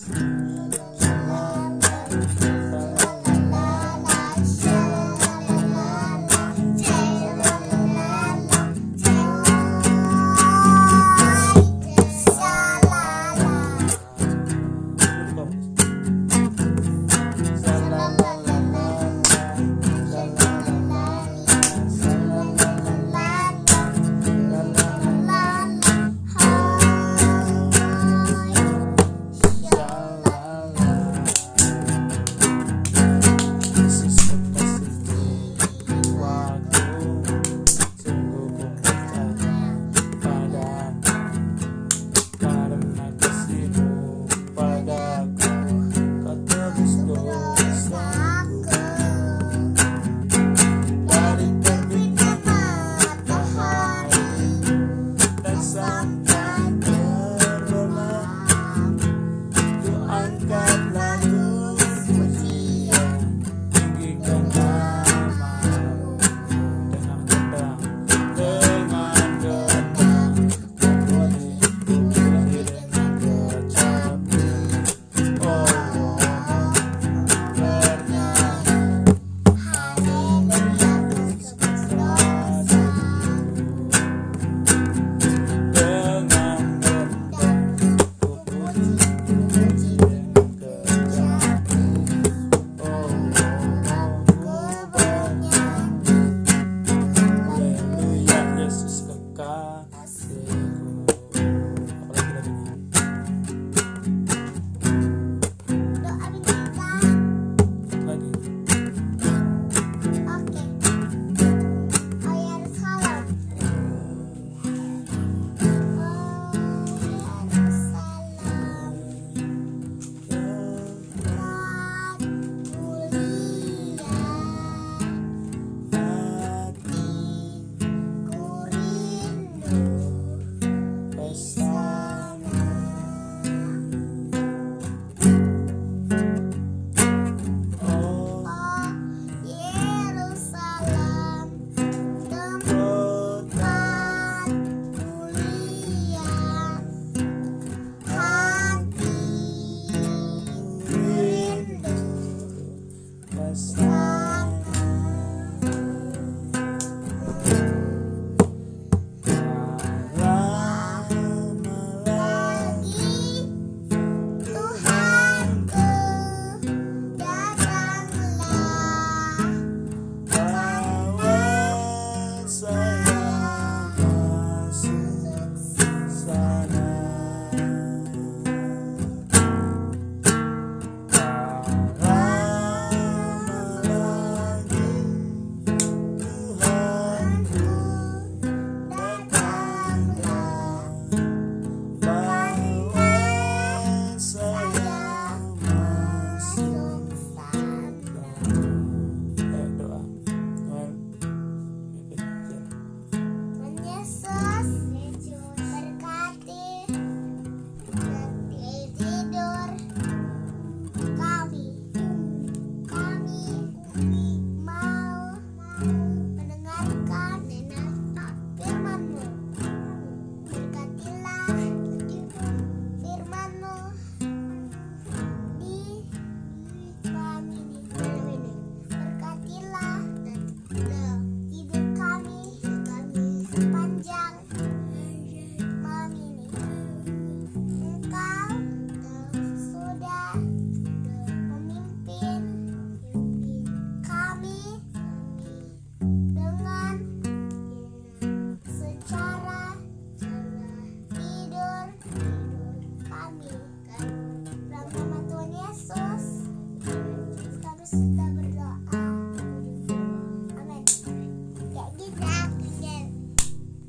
Yes. Kita